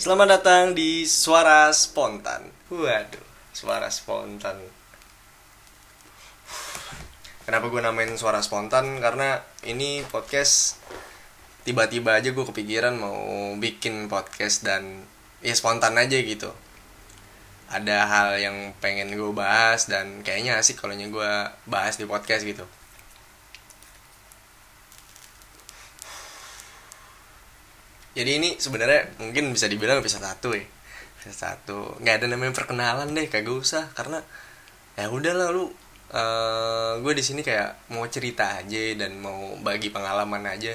Selamat datang di Suara Spontan. Waduh, Suara Spontan. Kenapa gue namain Suara Spontan? Karena ini podcast tiba-tiba aja gue kepikiran mau bikin podcast dan ya spontan aja gitu. Ada hal yang pengen gue bahas dan kayaknya asik kalau gue bahas di podcast gitu. Jadi ini sebenarnya mungkin bisa dibilang episode satu ya. Episode satu. Nggak ada namanya perkenalan deh kagak usah. Karena ya udahlah lu uh, gue di sini kayak mau cerita aja dan mau bagi pengalaman aja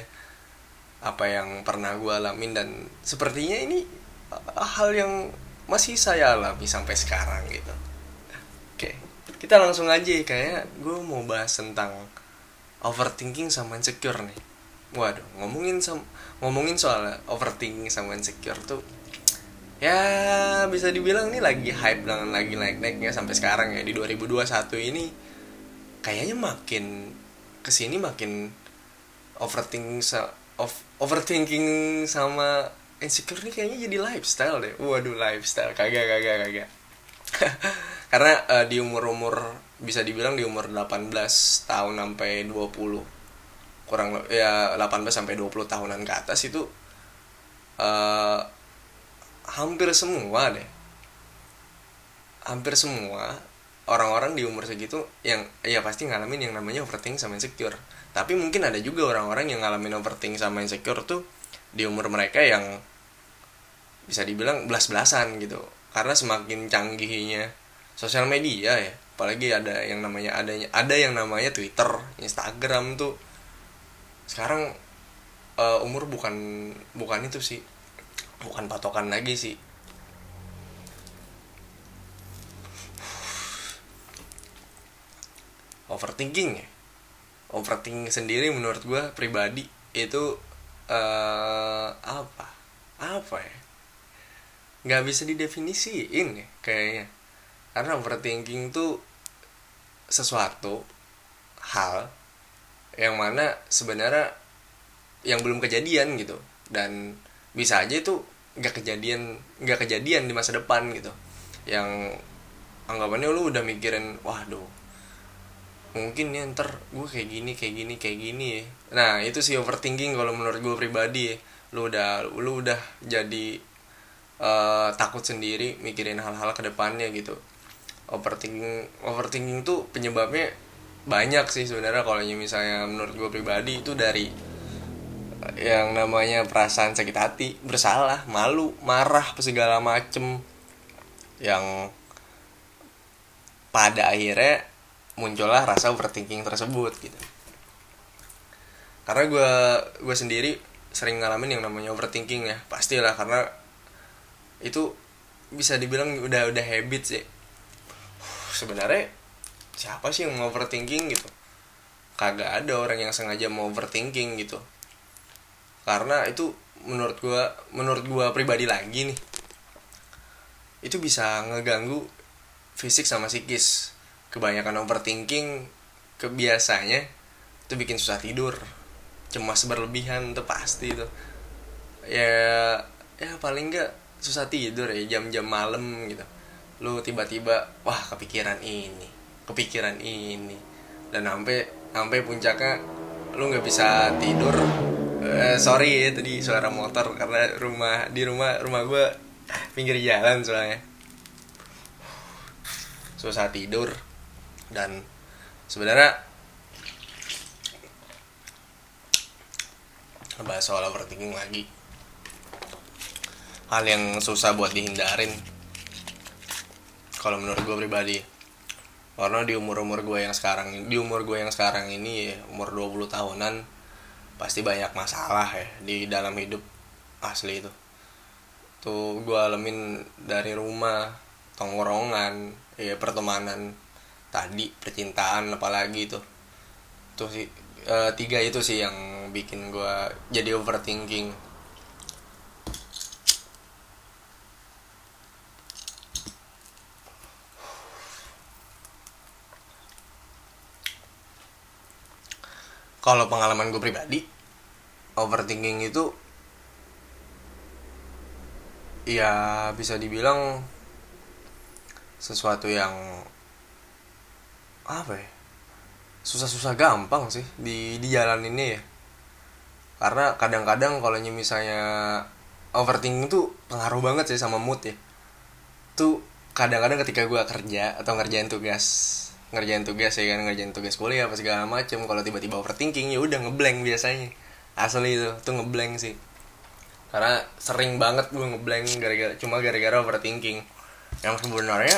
apa yang pernah gue alamin. Dan sepertinya ini hal yang masih saya alami sampai sekarang gitu. Oke kita langsung aja. Kayak gue mau bahas tentang overthinking sama insecure nih waduh ngomongin sama ngomongin soal overthinking sama insecure tuh ya bisa dibilang ini lagi hype dan lagi naik-naiknya sampai sekarang ya. Di 2021 ini kayaknya makin ke sini makin overthinking of, overthinking sama insecure ini kayaknya jadi lifestyle deh. Waduh lifestyle. Kagak kagak kagak. Karena uh, di umur umur bisa dibilang di umur 18 tahun sampai 20 kurang ya 18 sampai 20 tahunan ke atas itu uh, hampir semua deh. Hampir semua orang-orang di umur segitu yang ya pasti ngalamin yang namanya overthinking sama insecure. Tapi mungkin ada juga orang-orang yang ngalamin overthinking sama insecure tuh di umur mereka yang bisa dibilang belas-belasan gitu. Karena semakin canggihnya sosial media ya apalagi ada yang namanya adanya ada yang namanya Twitter Instagram tuh sekarang uh, umur bukan bukan itu sih. Bukan patokan lagi sih. Overthinking ya? Overthinking sendiri menurut gue pribadi itu uh, apa? Apa ya? Nggak bisa didefinisiin ya kayaknya. Karena overthinking tuh sesuatu hal yang mana sebenarnya yang belum kejadian gitu. Dan bisa aja itu nggak kejadian nggak kejadian di masa depan gitu. Yang anggapannya lu udah mikirin waduh mungkin ya ntar gue kayak gini kayak gini kayak gini ya. Nah itu sih overthinking kalau menurut gue pribadi ya. lu udah lu udah jadi uh, takut sendiri mikirin hal-hal ke depannya gitu. Overthinking overthinking tuh penyebabnya banyak sih sebenarnya kalau misalnya menurut gue pribadi itu dari yang namanya perasaan sakit hati bersalah malu marah segala macem. Yang pada akhirnya muncullah rasa overthinking tersebut gitu. Karena gue gue sendiri sering ngalamin yang namanya overthinking ya pastilah karena itu bisa dibilang udah udah habit sih. Sebenarnya siapa sih yang mau overthinking gitu? Kagak ada orang yang sengaja mau overthinking gitu. Karena itu menurut gua menurut gua pribadi lagi nih itu bisa ngeganggu fisik sama psikis. Kebanyakan overthinking kebiasanya itu bikin susah tidur. Cemas berlebihan itu pasti itu. Ya ya paling enggak susah tidur ya jam-jam malam gitu. Lu tiba-tiba wah kepikiran ini kepikiran ini. Dan sampai sampai puncaknya lu nggak bisa tidur. Uh, sorry ya tadi suara motor karena rumah di rumah rumah gue pinggir jalan soalnya. Susah tidur. Dan sebenarnya bahas soal overthinking lagi. Hal yang susah buat dihindarin. Kalau menurut gue pribadi karena di umur umur gue yang sekarang di umur gue yang sekarang ini umur 20 tahunan pasti banyak masalah ya di dalam hidup asli itu. Tuh gue alamin dari rumah tongkrongan ya pertemanan tadi percintaan apalagi itu. Tuh sih e, tiga itu sih yang bikin gue jadi overthinking kalau pengalaman gue pribadi overthinking itu ya bisa dibilang sesuatu yang apa ya susah-susah gampang sih di di jalan ini ya. Karena kadang-kadang kalau misalnya overthinking tuh pengaruh banget sih sama mood ya. Tuh kadang-kadang ketika gue kerja atau ngerjain tugas ngerjain tugas ya kan ngerjain tugas kuliah apa segala macem. Kalau tiba-tiba overthinking ya udah ngeblank biasanya. Asli itu tuh ngeblank sih. Karena sering banget gue ngeblank gara-gara cuma gara-gara overthinking. Yang sebenarnya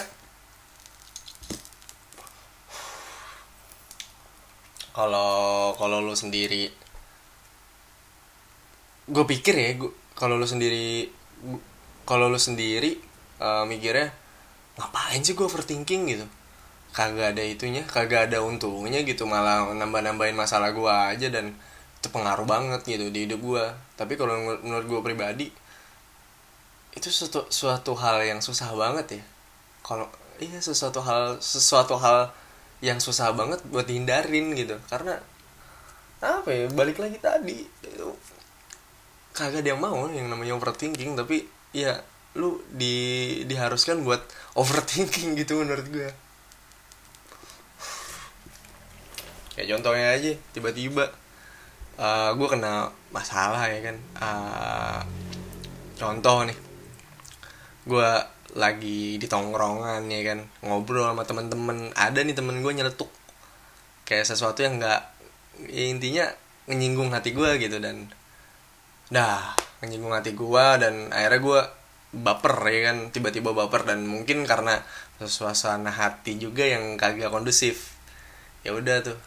kalau kalau lu sendiri gue pikir ya gue kalau lu sendiri kalau lu sendiri uh, mikirnya ngapain sih gue overthinking gitu kagak ada itunya kagak ada untungnya gitu malah nambah nambahin masalah gue aja dan itu pengaruh banget gitu di hidup gue tapi kalau menurut gue pribadi itu suatu suatu hal yang susah banget ya. Kalau iya sesuatu hal sesuatu hal yang susah banget buat dihindarin gitu. Karena apa ya balik lagi tadi kagak ada yang mau yang namanya overthinking tapi ya lu di diharuskan buat overthinking gitu menurut gue kayak contohnya aja tiba-tiba uh, gue kena masalah ya kan. Uh, contoh nih gue lagi di tongkrongan ya kan ngobrol sama temen-temen. Ada nih temen gue nyeletuk kayak sesuatu yang nggak ya intinya menyinggung hati gue gitu dan dah menyinggung hati gue dan akhirnya gue baper ya kan tiba-tiba baper dan mungkin karena suasana hati juga yang kagak kondusif. Ya udah tuh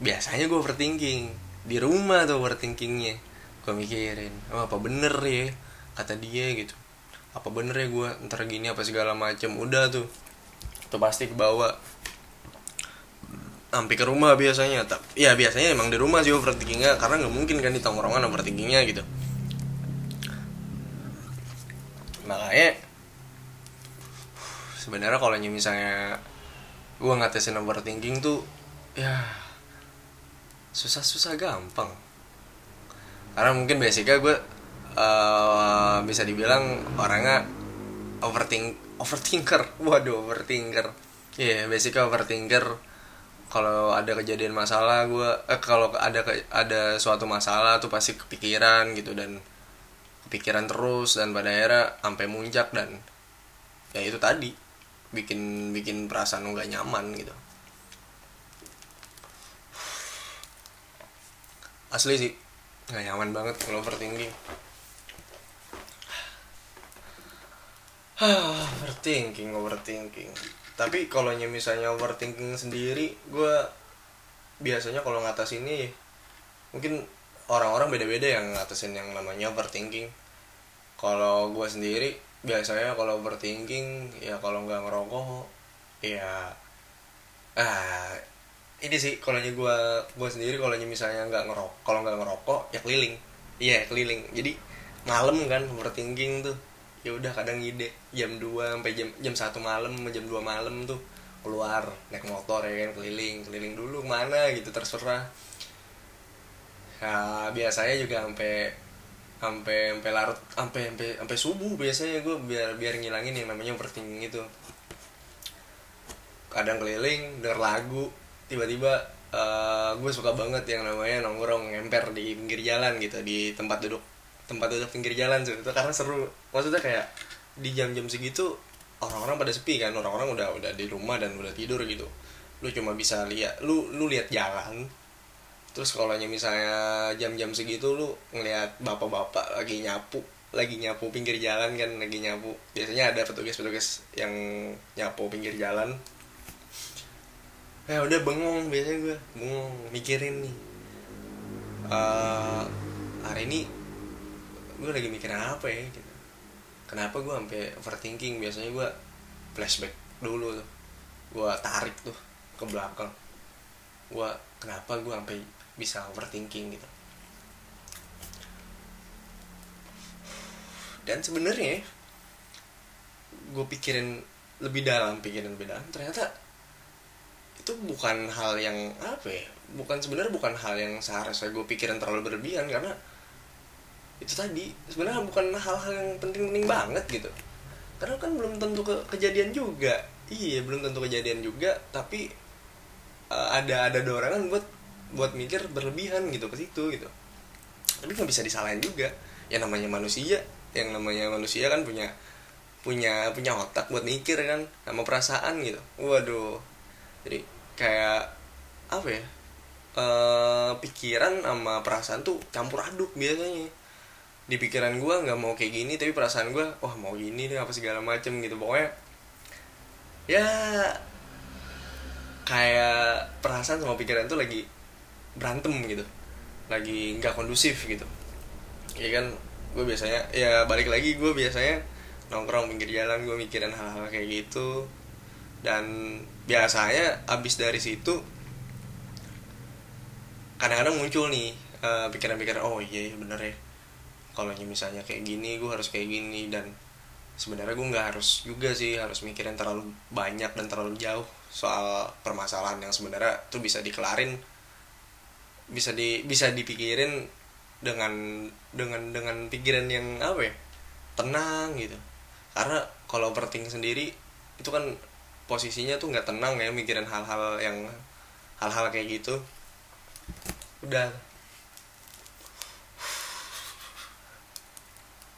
biasanya gue overthinking. Di rumah tuh overthinkingnya. Gue mikirin oh apa bener ya? Kata dia gitu. Apa bener ya gue ntar gini apa segala macem. Udah tuh. Tuh pasti ke bawah sampai ke rumah biasanya. Tapi ya biasanya emang di rumah sih overthinkingnya. Karena nggak mungkin kan di tongkrongan overthinkingnya gitu. Makanya sebenarnya kalau misalnya gue ngatasin overthinking tuh ya susah-susah gampang. Karena mungkin basicnya gue uh, bisa dibilang orangnya overthink overthinker. Waduh overthinker. Iya yeah, basicnya overthinker. Kalau ada kejadian masalah gue eh, kalau ada ada suatu masalah tuh pasti kepikiran gitu dan kepikiran terus dan pada akhirnya sampai muncak dan ya itu tadi bikin bikin perasaan nggak nyaman gitu asli sih. Nggak nyaman banget kalau overthinking. Overthinking overthinking. Tapi kalau misalnya overthinking sendiri gue biasanya kalau ngatas ini mungkin orang-orang beda-beda yang ngatasin yang namanya overthinking. Kalau gue sendiri biasanya kalau overthinking ya kalau nggak ngerokok ya ah ini sih kalau gue gue sendiri kalau misalnya nggak ngerokok kalau nggak ngerokok ya keliling. Iya yeah, keliling. Jadi malam kan overthinking tuh. Ya udah kadang ide jam 2 sampai jam jam satu malam jam 2 malam tuh keluar naik motor ya kan keliling. Keliling dulu mana gitu terserah. Ya biasanya juga sampai sampai sampai larut sampai sampai sampai subuh biasanya gue biar biar ngilangin yang namanya overthinking itu. Kadang keliling denger lagu tiba-tiba uh, gue suka banget yang namanya nongkrong ngemper di pinggir jalan gitu di tempat duduk tempat duduk pinggir jalan itu karena seru. Maksudnya kayak di jam-jam segitu orang-orang pada sepi kan. Orang-orang udah udah di rumah dan udah tidur gitu. Lu cuma bisa lihat lu lu lihat jalan. Terus kalau misalnya jam-jam segitu lu ngelihat bapak-bapak lagi nyapu lagi nyapu pinggir jalan kan lagi nyapu. Biasanya ada petugas-petugas yang nyapu pinggir jalan ya udah bengong biasanya gue bengong mikirin nih. Uh, hari ini gue lagi mikirin apa ya gitu. Kenapa gue sampai overthinking? Biasanya gue flashback dulu tuh. Gue tarik tuh ke belakang. Gue kenapa gue sampai bisa overthinking gitu. Dan sebenarnya gue pikirin lebih dalam pikirin lebih dalam ternyata itu bukan hal yang apa ya bukan sebenarnya bukan hal yang seharusnya gue pikirin terlalu berlebihan karena itu tadi sebenarnya bukan hal-hal yang penting-penting banget gitu. Karena kan belum tentu ke kejadian juga. Iya belum tentu kejadian juga tapi uh, ada ada dorongan buat buat mikir berlebihan gitu ke situ gitu. Tapi nggak bisa disalahin juga. Ya namanya manusia yang namanya manusia kan punya punya punya otak buat mikir kan sama perasaan gitu. Waduh jadi kayak apa ya e, pikiran sama perasaan tuh campur aduk biasanya. Di pikiran gue nggak mau kayak gini tapi perasaan gue wah mau gini deh apa segala macem gitu. Pokoknya ya kayak perasaan sama pikiran tuh lagi berantem gitu. Lagi nggak kondusif gitu. Ya kan gue biasanya ya balik lagi gue biasanya nongkrong pinggir jalan gue mikirin hal-hal kayak gitu. Dan biasanya abis dari situ kadang-kadang muncul nih uh, pikiran-pikiran oh iya, iya bener ya. Kalau misalnya kayak gini gue harus kayak gini dan sebenarnya gue nggak harus juga sih harus mikirin terlalu banyak dan terlalu jauh soal permasalahan yang sebenarnya tuh bisa dikelarin bisa di bisa dipikirin dengan dengan dengan pikiran yang apa ya tenang gitu. Karena kalau overthinking sendiri itu kan posisinya tuh nggak tenang ya mikirin hal-hal yang hal-hal kayak gitu. Udah.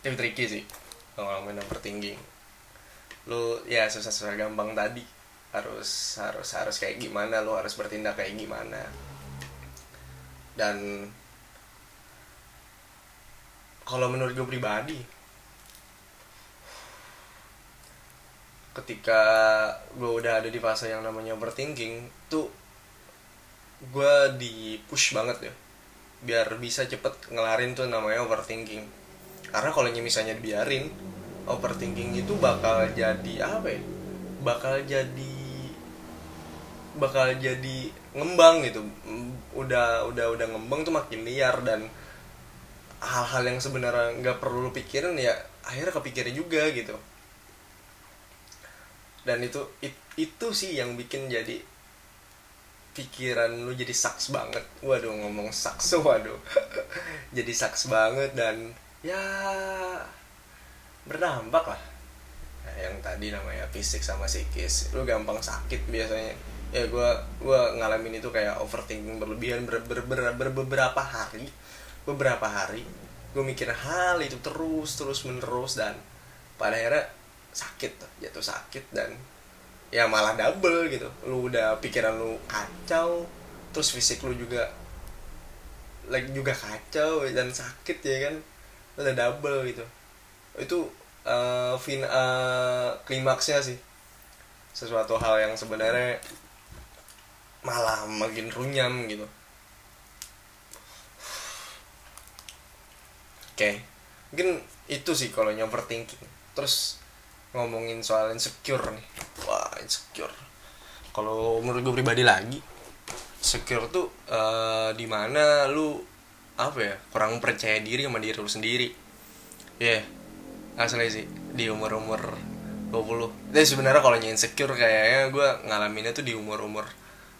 Itu tricky sih kalau ngomongin overthinking lu ya susah-susah gampang tadi. Harus harus harus kayak gimana lu harus bertindak kayak gimana. Dan kalau menurut gue pribadi ketika gue udah ada di fase yang namanya overthinking tuh gue di push banget ya. Biar bisa cepet ngelarin tuh namanya overthinking. Karena kalau misalnya dibiarin overthinking itu bakal jadi apa ya? Bakal jadi bakal jadi ngembang gitu. Udah udah udah ngembang tuh makin liar dan hal-hal yang sebenarnya nggak perlu lu pikirin ya akhirnya kepikirin juga gitu dan itu it, itu sih yang bikin jadi pikiran lu jadi saks banget. Waduh ngomong saks waduh. Jadi saks banget dan ya berdampak lah. Nah, yang tadi namanya fisik sama psikis lu gampang sakit biasanya. Ya gue gua ngalamin itu kayak overthinking berlebihan ber, ber, ber, ber, beberapa hari. Beberapa hari gue mikir hal itu terus terus menerus dan pada akhirnya sakit jatuh sakit dan ya malah double gitu. Lu udah pikiran lu kacau terus fisik lu juga lagi juga kacau dan sakit ya kan? Udah double gitu. Itu uh, fin uh, klimaksnya sih. Sesuatu hal yang sebenarnya malah makin runyam gitu. Oke. Okay. mungkin itu sih kalau overthinking. Terus ngomongin soal insecure nih. Wah insecure. Kalau menurut gue pribadi lagi secure tuh uh, di mana lu apa ya kurang percaya diri sama diri lu sendiri. Ya yeah, asli sih di umur umur 20 tapi sebenarnya kalau insecure kayaknya gue ngalaminnya tuh di umur umur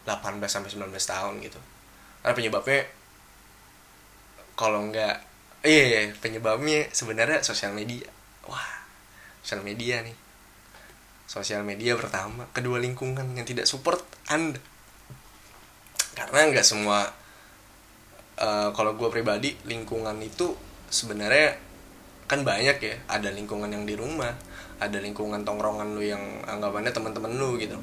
18 sampai 19 tahun gitu. Karena penyebabnya kalau enggak iya, iya penyebabnya sebenarnya sosial media. Wah sosial media nih. Sosial media pertama kedua lingkungan yang tidak support anda. Karena nggak semua uh, kalau gue pribadi lingkungan itu sebenarnya kan banyak ya. Ada lingkungan yang di rumah ada lingkungan tongkrongan lu yang anggapannya teman-teman lu gitu.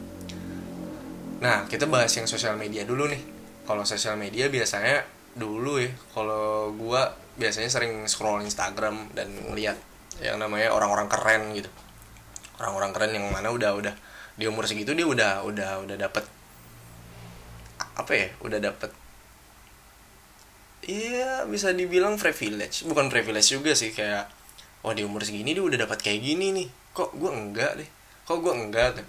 Nah kita bahas yang sosial media dulu nih. Kalau sosial media biasanya dulu ya kalau gue biasanya sering scroll Instagram dan ngeliat yang namanya orang-orang keren gitu. Orang-orang keren yang mana udah udah di umur segitu dia udah udah udah dapet apa ya udah dapet iya bisa dibilang privilege. Bukan privilege juga sih kayak wah di umur segini dia udah dapat kayak gini nih. Kok gue enggak deh? Kok gue enggak deh?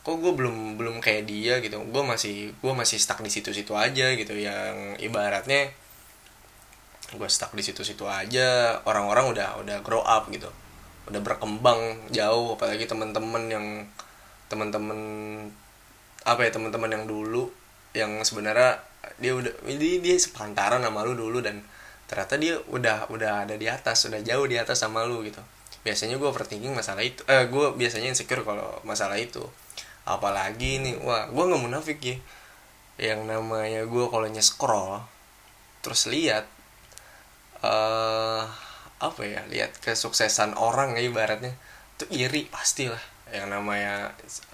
Kok gue belum belum kayak dia gitu? Gue masih gue masih stuck di situ-situ aja gitu. Yang ibaratnya gue stuck di situ-situ aja. Orang-orang udah udah grow up gitu. Udah berkembang jauh apalagi teman-teman yang teman-teman apa ya teman-teman yang dulu yang sebenarnya dia udah ini dia sepantaran sama lu dulu dan ternyata dia udah udah ada di atas udah jauh di atas sama lu gitu. Biasanya gue overthinking masalah itu eh gue biasanya insecure kalau masalah itu. Apalagi nih wah gue nggak munafik ya. Yang namanya gue kalau scroll terus lihat uh, apa ya lihat kesuksesan orang ya ibaratnya. Tuh iri pastilah. Yang namanya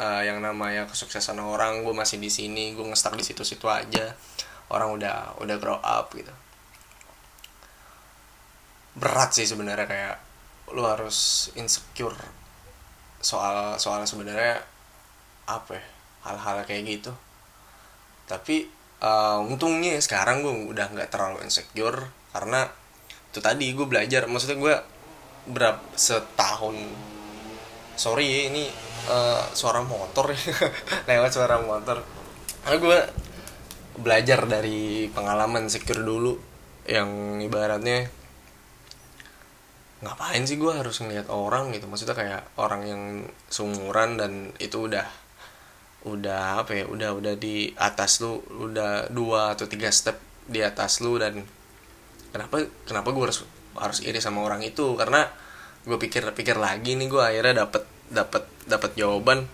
uh, yang namanya kesuksesan orang gue masih di sini gue ngestak di situ-situ aja. Orang udah udah grow up gitu. Berat sih sebenarnya kayak lu harus insecure soal soal sebenarnya apa ya hal-hal kayak gitu. Tapi uh, untungnya sekarang gue udah nggak terlalu insecure karena itu tadi gue belajar maksudnya gue berapa setahun sorry ya ini uh, suara motor lewat suara motor. Karena gue belajar dari pengalaman secure dulu yang ibaratnya ngapain sih gue harus ngeliat orang gitu? Maksudnya kayak orang yang sumuran dan itu udah udah apa ya udah udah di atas lu udah dua atau tiga step di atas lu dan kenapa kenapa gue harus harus iri sama orang itu? Karena gue pikir pikir lagi nih gue akhirnya dapet dapet dapet jawaban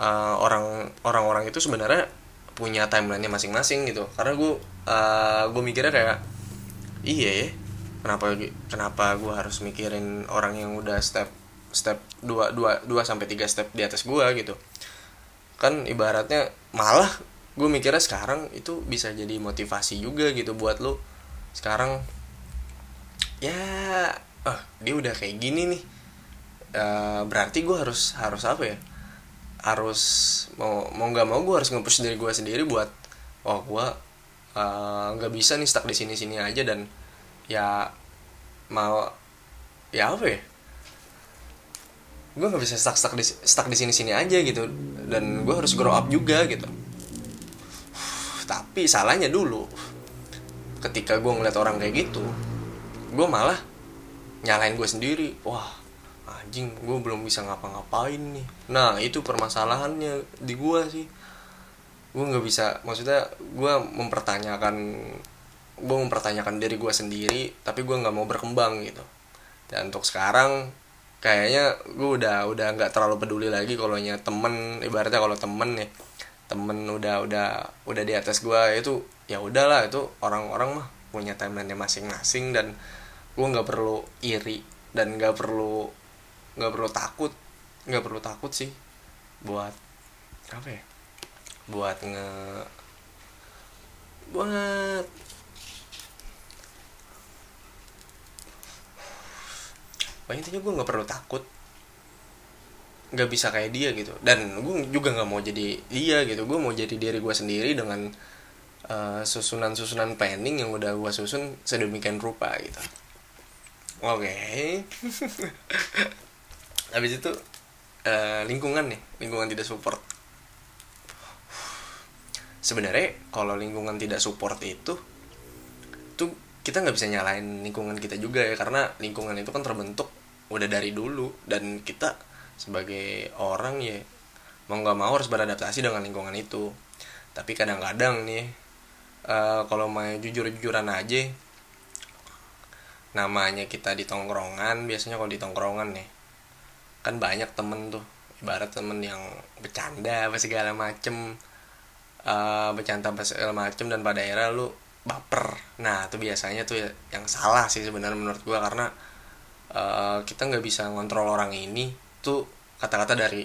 uh, orang orang orang itu sebenarnya punya timelinenya masing-masing gitu. Karena gue uh, gue mikirnya kayak iya ya kenapa kenapa gue harus mikirin orang yang udah step step dua dua dua sampai tiga step di atas gue gitu. Kan ibaratnya malah gue mikirnya sekarang itu bisa jadi motivasi juga gitu buat lo sekarang ya ah dia udah kayak gini nih. Uh, berarti gue harus harus apa ya? Harus mau mau nggak mau gue harus ngepush dari gue sendiri buat oh gue nggak uh, bisa nih stuck di sini sini aja dan ya mau ya apa ya? Gue nggak bisa stuck stuck di stuck di sini sini aja gitu dan gue harus grow up juga gitu. Tapi salahnya dulu ketika gue ngeliat orang kayak gitu gue malah nyalain gue sendiri. Wah anjing gue belum bisa ngapa-ngapain nih. Nah itu permasalahannya di gue sih. Gue nggak bisa maksudnya gue mempertanyakan gue mempertanyakan diri gue sendiri tapi gue nggak mau berkembang gitu. Dan untuk sekarang kayaknya gue udah udah nggak terlalu peduli lagi kalau nya temen ibaratnya kalau temen ya temen udah udah udah di atas gue itu ya udahlah itu orang-orang mah punya timeline masing-masing dan gue nggak perlu iri dan nggak perlu nggak perlu takut nggak perlu takut sih buat apa ya? Buat nge buat Pokoknya intinya gue nggak perlu takut. Nggak bisa kayak dia gitu. Dan gue juga nggak mau jadi dia gitu. Gue mau jadi diri gue sendiri dengan uh, susunan-susunan planning yang udah gue susun sedemikian rupa gitu. Oke. Okay. habis itu uh, lingkungan nih lingkungan tidak support. Sebenarnya kalau lingkungan tidak support itu tuh kita nggak bisa nyalain lingkungan kita juga ya karena lingkungan itu kan terbentuk udah dari dulu dan kita sebagai orang ya mau nggak mau harus beradaptasi dengan lingkungan itu. Tapi kadang-kadang nih uh, kalau mau jujur-jujuran aja namanya kita di tongkrongan biasanya kalau di tongkrongan nih kan banyak temen tuh ibarat temen yang bercanda apa segala macem. Uh, bercanda apa segala macem dan pada akhirnya lu baper. Nah itu biasanya tuh yang salah sih sebenarnya menurut gua karena uh, kita nggak bisa ngontrol orang ini tuh kata-kata dari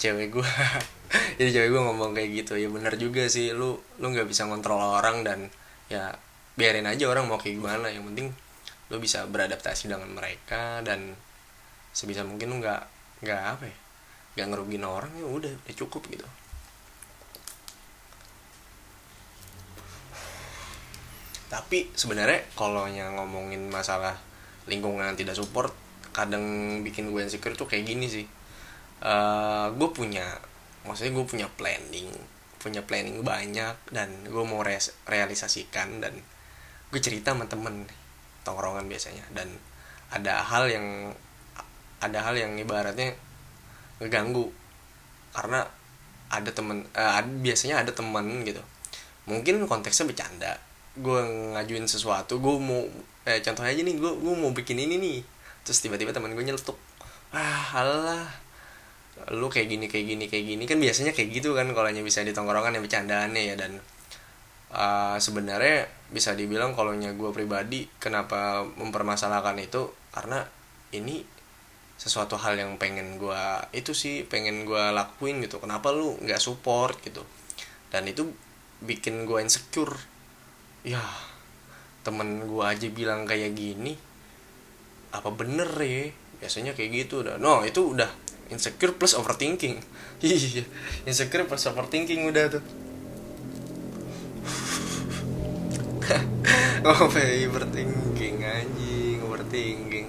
cewek gue jadi cewek gue ngomong kayak gitu. Ya bener juga sih lu lu nggak bisa ngontrol orang dan ya biarin aja orang mau kayak gimana. Yang penting lu bisa beradaptasi dengan mereka dan sebisa mungkin lu nggak nggak apa ya nggak ngerugin orang ya udah udah cukup gitu. Tapi sebenarnya kalau yang ngomongin masalah lingkungan tidak support kadang bikin gue insecure tuh kayak gini sih uh, gue punya maksudnya gue punya planning punya planning banyak dan gue mau re realisasikan dan gue cerita sama temen tongkrongan biasanya dan ada hal yang ada hal yang ibaratnya ngeganggu karena ada temen uh, biasanya ada temen gitu. Mungkin konteksnya bercanda gue ngajuin sesuatu gue mau eh contohnya aja nih gue gue mau bikin ini nih terus tiba-tiba teman gue nyeletuk ah alah lu kayak gini kayak gini kayak gini. Kan biasanya kayak gitu kan kalau bisa di tongkrongan yang bercandaannya ya. Dan uh, sebenarnya bisa dibilang kalau gue pribadi kenapa mempermasalahkan itu? Karena ini sesuatu hal yang pengen gue itu sih pengen gue lakuin gitu. Kenapa lu nggak support gitu? Dan itu bikin gue insecure. Ya temen gue aja bilang kayak gini apa bener ya? Biasanya kayak gitu udah. No itu udah insecure plus overthinking. Iya. Insecure plus overthinking udah tuh. Oh overthinking anjing overthinking.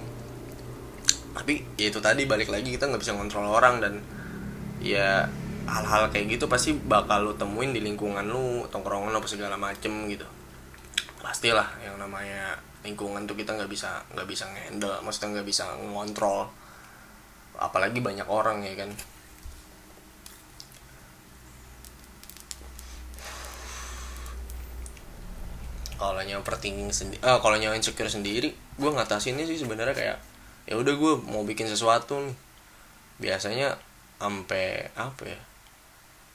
Tapi ya itu tadi balik lagi kita nggak bisa ngontrol orang dan ya hal-hal kayak gitu pasti bakal lu temuin di lingkungan lu tongkrongan apa segala macem gitu. Pastilah yang namanya lingkungan tuh kita nggak bisa nggak bisa ngendel maksudnya nggak bisa ngontrol apalagi banyak orang ya kan? Kalau nyawa overthinking sendiri ah kalau nyawa insecure sendiri gue ngatasinnya sih sebenarnya kayak ya udah gue mau bikin sesuatu nih. Biasanya sampai apa ya?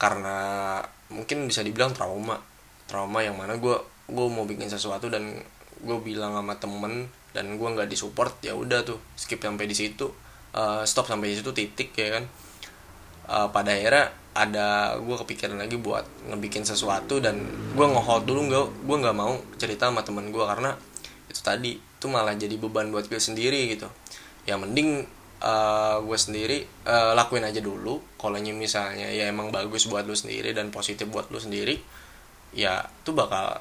Karena mungkin bisa dibilang trauma. Trauma yang mana gue gue mau bikin sesuatu dan gue bilang sama temen dan gue nggak disupport ya udah tuh skip sampai di situ uh, stop sampai situ titik ya kan? Uh, pada akhirnya ada gue kepikiran lagi buat ngebikin sesuatu dan gue ngehold dulu nggak gue nggak mau cerita sama temen gue karena itu tadi itu malah jadi beban buat gue sendiri gitu. Ya mending uh, gue sendiri uh, lakuin aja dulu. Kalau misalnya ya emang bagus buat lu sendiri dan positif buat lu sendiri ya itu bakal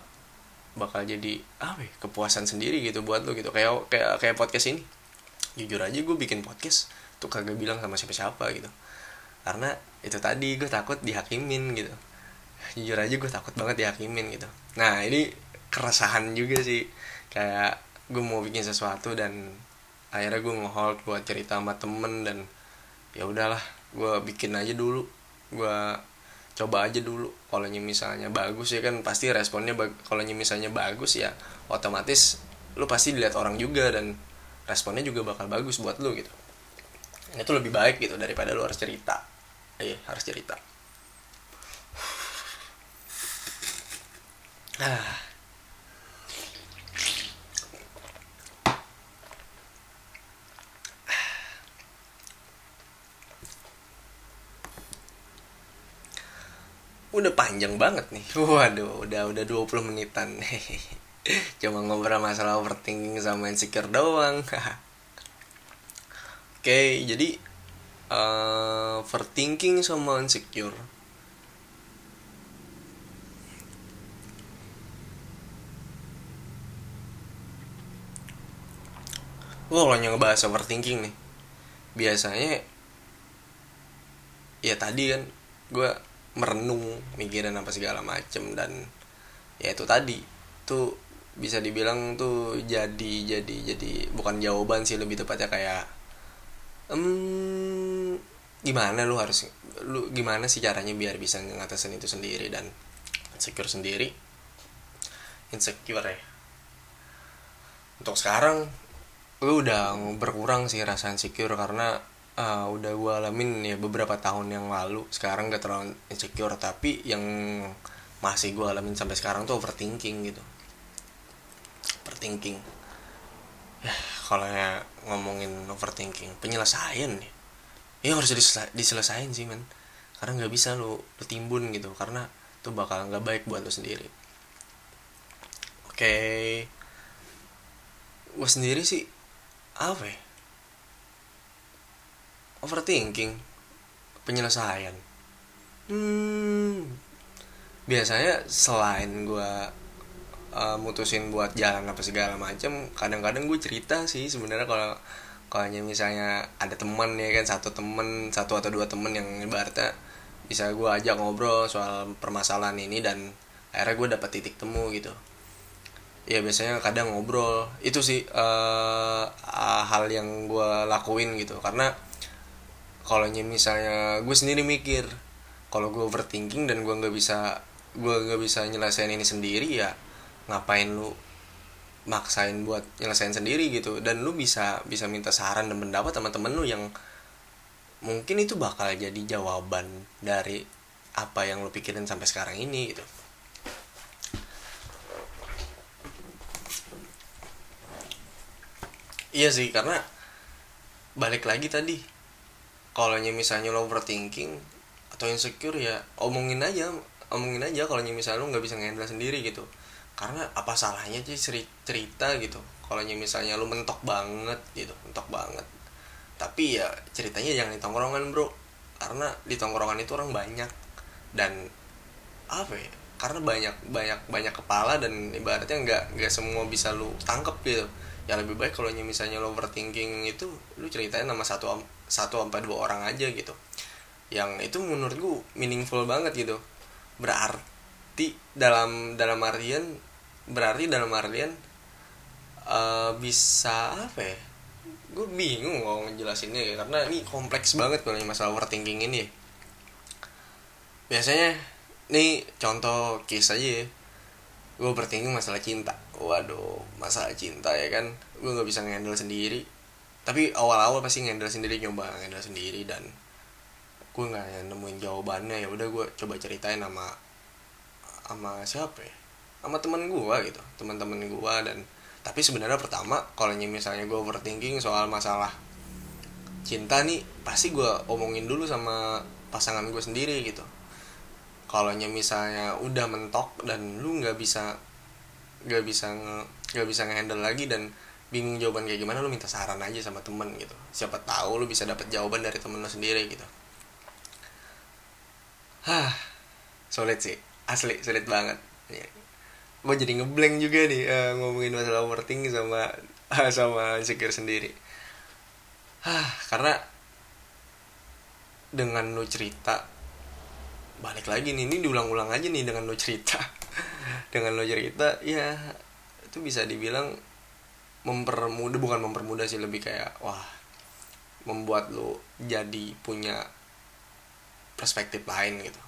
bakal jadi apa ya, kepuasan sendiri gitu buat lu gitu. Kayak kayak kayak podcast ini jujur aja gue bikin podcast tuh kagak bilang sama siapa-siapa gitu. Karena itu tadi gue takut dihakimin gitu. Jujur aja gue takut banget dihakimin gitu. Nah ini keresahan juga sih. Kayak gue mau bikin sesuatu dan akhirnya gue ngehold buat cerita sama temen dan ya udahlah gue bikin aja dulu. Gue coba aja dulu. Kalau misalnya bagus ya kan pasti responnya kalau misalnya bagus ya otomatis lu pasti dilihat orang juga dan responnya juga bakal bagus buat lu gitu. Itu lebih baik gitu daripada lu harus cerita. Iya harus cerita. Ah udah panjang banget nih. Waduh udah udah 20 menitan cuma ngobrol masalah overthinking sama insecure doang. Oke okay, jadi uh, overthinking sama insecure. Gue kalau ngebahas overthinking nih Biasanya Ya tadi kan Gue merenung mikirin apa segala macem Dan Ya itu tadi Tuh bisa dibilang tuh jadi jadi jadi bukan jawaban sih lebih tepatnya kayak um, gimana lu harus lu gimana sih caranya biar bisa ngatasin itu sendiri dan insecure sendiri? Insecure ya. Untuk sekarang lu udah berkurang sih rasa insecure karena uh, udah gue alamin ya beberapa tahun yang lalu. Sekarang gak terlalu insecure tapi yang masih gue alamin sampai sekarang tuh overthinking gitu overthinking. Ya kalau ya ngomongin overthinking penyelesaian nih. Ya harus disele diselesain sih men. Karena nggak bisa lo lo timbun gitu karena itu bakal nggak baik buat lo sendiri. Oke. Okay. gue sendiri sih apa ya? overthinking penyelesaian. Hmm. Biasanya selain gue uh, mutusin buat jalan apa segala macam kadang-kadang gue cerita sih sebenarnya kalau kalau misalnya ada temen ya kan satu temen satu atau dua temen yang ibaratnya bisa gue ajak ngobrol soal permasalahan ini dan akhirnya gue dapat titik temu gitu. Ya biasanya kadang ngobrol. Itu sih uh, hal yang gue lakuin gitu. Karena kalau misalnya gue sendiri mikir kalau gue overthinking dan gue nggak bisa gue nggak bisa nyelesain ini sendiri ya ngapain lu maksain buat nyelesain sendiri gitu. Dan lu bisa bisa minta saran dan pendapat sama temen lu yang mungkin itu bakal jadi jawaban dari apa yang lu pikirin sampai sekarang ini gitu. Iya sih karena balik lagi tadi kalau misalnya lo overthinking atau insecure ya omongin aja omongin aja kalau misalnya lo nggak bisa ngendal sendiri gitu karena apa salahnya sih cerita gitu? Kalau misalnya lu mentok banget gitu mentok banget. Tapi ya ceritanya jangan di tongkrongan bro. Karena di tongkrongan itu orang banyak. Dan apa ya? Karena banyak banyak banyak kepala dan ibaratnya nggak nggak semua bisa lu tangkep gitu. Ya lebih baik kalau misalnya lo overthinking itu lu ceritain sama satu satu sampai dua orang aja gitu. Yang itu menurut gue meaningful banget gitu. Berarti dalam dalam artian berarti dalam artian uh, bisa apa ya? Gue bingung mau ngejelasinnya ya karena ini kompleks banget kalau masalah overthinking ini ya. biasanya nih contoh case aja ya. Gue overthinking masalah cinta. Waduh masalah cinta ya kan? Gue nggak bisa ngendel sendiri. Tapi awal-awal pasti ngendel sendiri nyoba ngendel sendiri dan gue nggak nemuin jawabannya. Ya udah gue coba ceritain sama sama siapa ya sama temen gue gitu teman-teman gue dan tapi sebenarnya pertama kalau misalnya gue overthinking soal masalah cinta nih pasti gue omongin dulu sama pasangan gue sendiri gitu. Kalau misalnya udah mentok dan lu nggak bisa nggak bisa nggak bisa ngehandle lagi dan bingung jawaban kayak gimana lu minta saran aja sama temen gitu. Siapa tahu lu bisa dapat jawaban dari temen lu sendiri gitu. Hah sulit sih. Asli sulit banget gue jadi ngeblank juga nih uh, ngomongin masalah overthinking sama uh, sama insecure sendiri. Hah, karena dengan lu cerita balik lagi nih ini diulang-ulang aja nih dengan lu cerita. Dengan lu cerita ya itu bisa dibilang mempermudah bukan mempermudah sih lebih kayak wah membuat lu jadi punya perspektif lain gitu.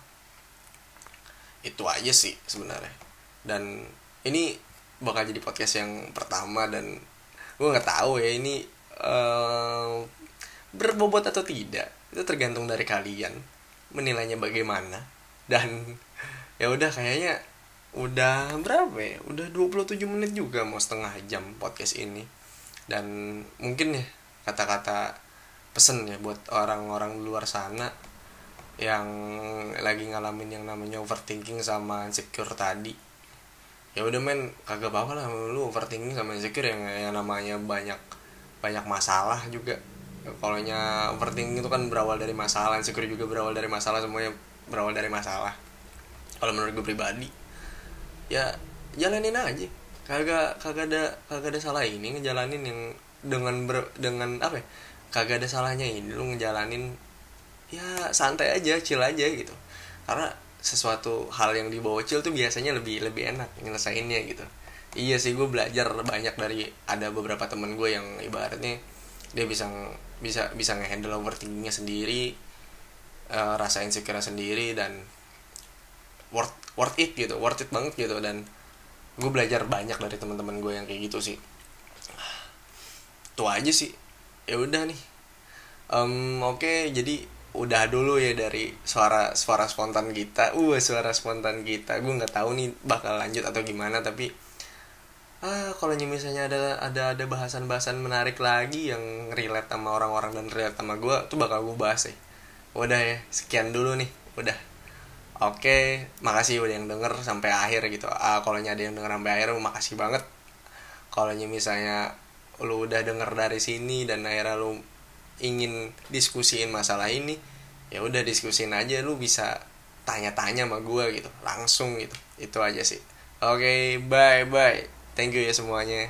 Itu aja sih sebenarnya dan ini bakal jadi podcast yang pertama dan gue nggak tahu ya ini uh, berbobot atau tidak itu tergantung dari kalian menilainya bagaimana. Dan ya udah kayaknya udah berapa ya? Udah 27 menit juga mau setengah jam podcast ini. Dan mungkin ya kata-kata pesen ya buat orang-orang luar sana yang lagi ngalamin yang namanya overthinking sama insecure tadi ya udah men kagak apa-apa lah. Lu overthinking sama insecure yang yang namanya banyak banyak masalah juga. Kalau nya overthinking itu kan berawal dari masalah insecure juga berawal dari masalah semuanya berawal dari masalah. Kalau menurut gue pribadi ya jalanin aja. Kagak kagak ada kagak ada salah ini ngejalanin yang dengan ber, dengan apa ya? Kagak ada salahnya ini lu ngejalanin ya santai aja chill aja gitu. Karena sesuatu hal yang dibawa chill tuh biasanya lebih lebih enak nyelesainnya gitu. Iya sih gue belajar banyak dari ada beberapa temen gue yang ibaratnya dia bisa bisa bisa ngehandle overthinkingnya sendiri uh, rasa insecure sendiri dan worth worth it gitu worth it banget gitu. Dan gue belajar banyak dari teman-teman gue yang kayak gitu sih. Tuh aja sih. Ya udah nih. Um, oke okay, jadi udah dulu ya dari suara suara spontan kita. Uh suara spontan kita. Gue nggak tahu nih bakal lanjut atau gimana tapi ah kalau misalnya ada ada ada bahasan-bahasan menarik lagi yang relate sama orang-orang dan relate sama gue tuh bakal gue bahas ya udah ya sekian dulu nih. Udah. Oke makasih udah yang denger sampai akhir gitu. Ah kalau ada yang denger sampai akhir makasih banget. Kalau misalnya lu udah denger dari sini dan akhirnya lu ingin diskusiin masalah ini ya udah diskusiin aja lu bisa tanya-tanya sama gue gitu langsung gitu. Itu aja sih. Oke okay, bye bye thank you ya semuanya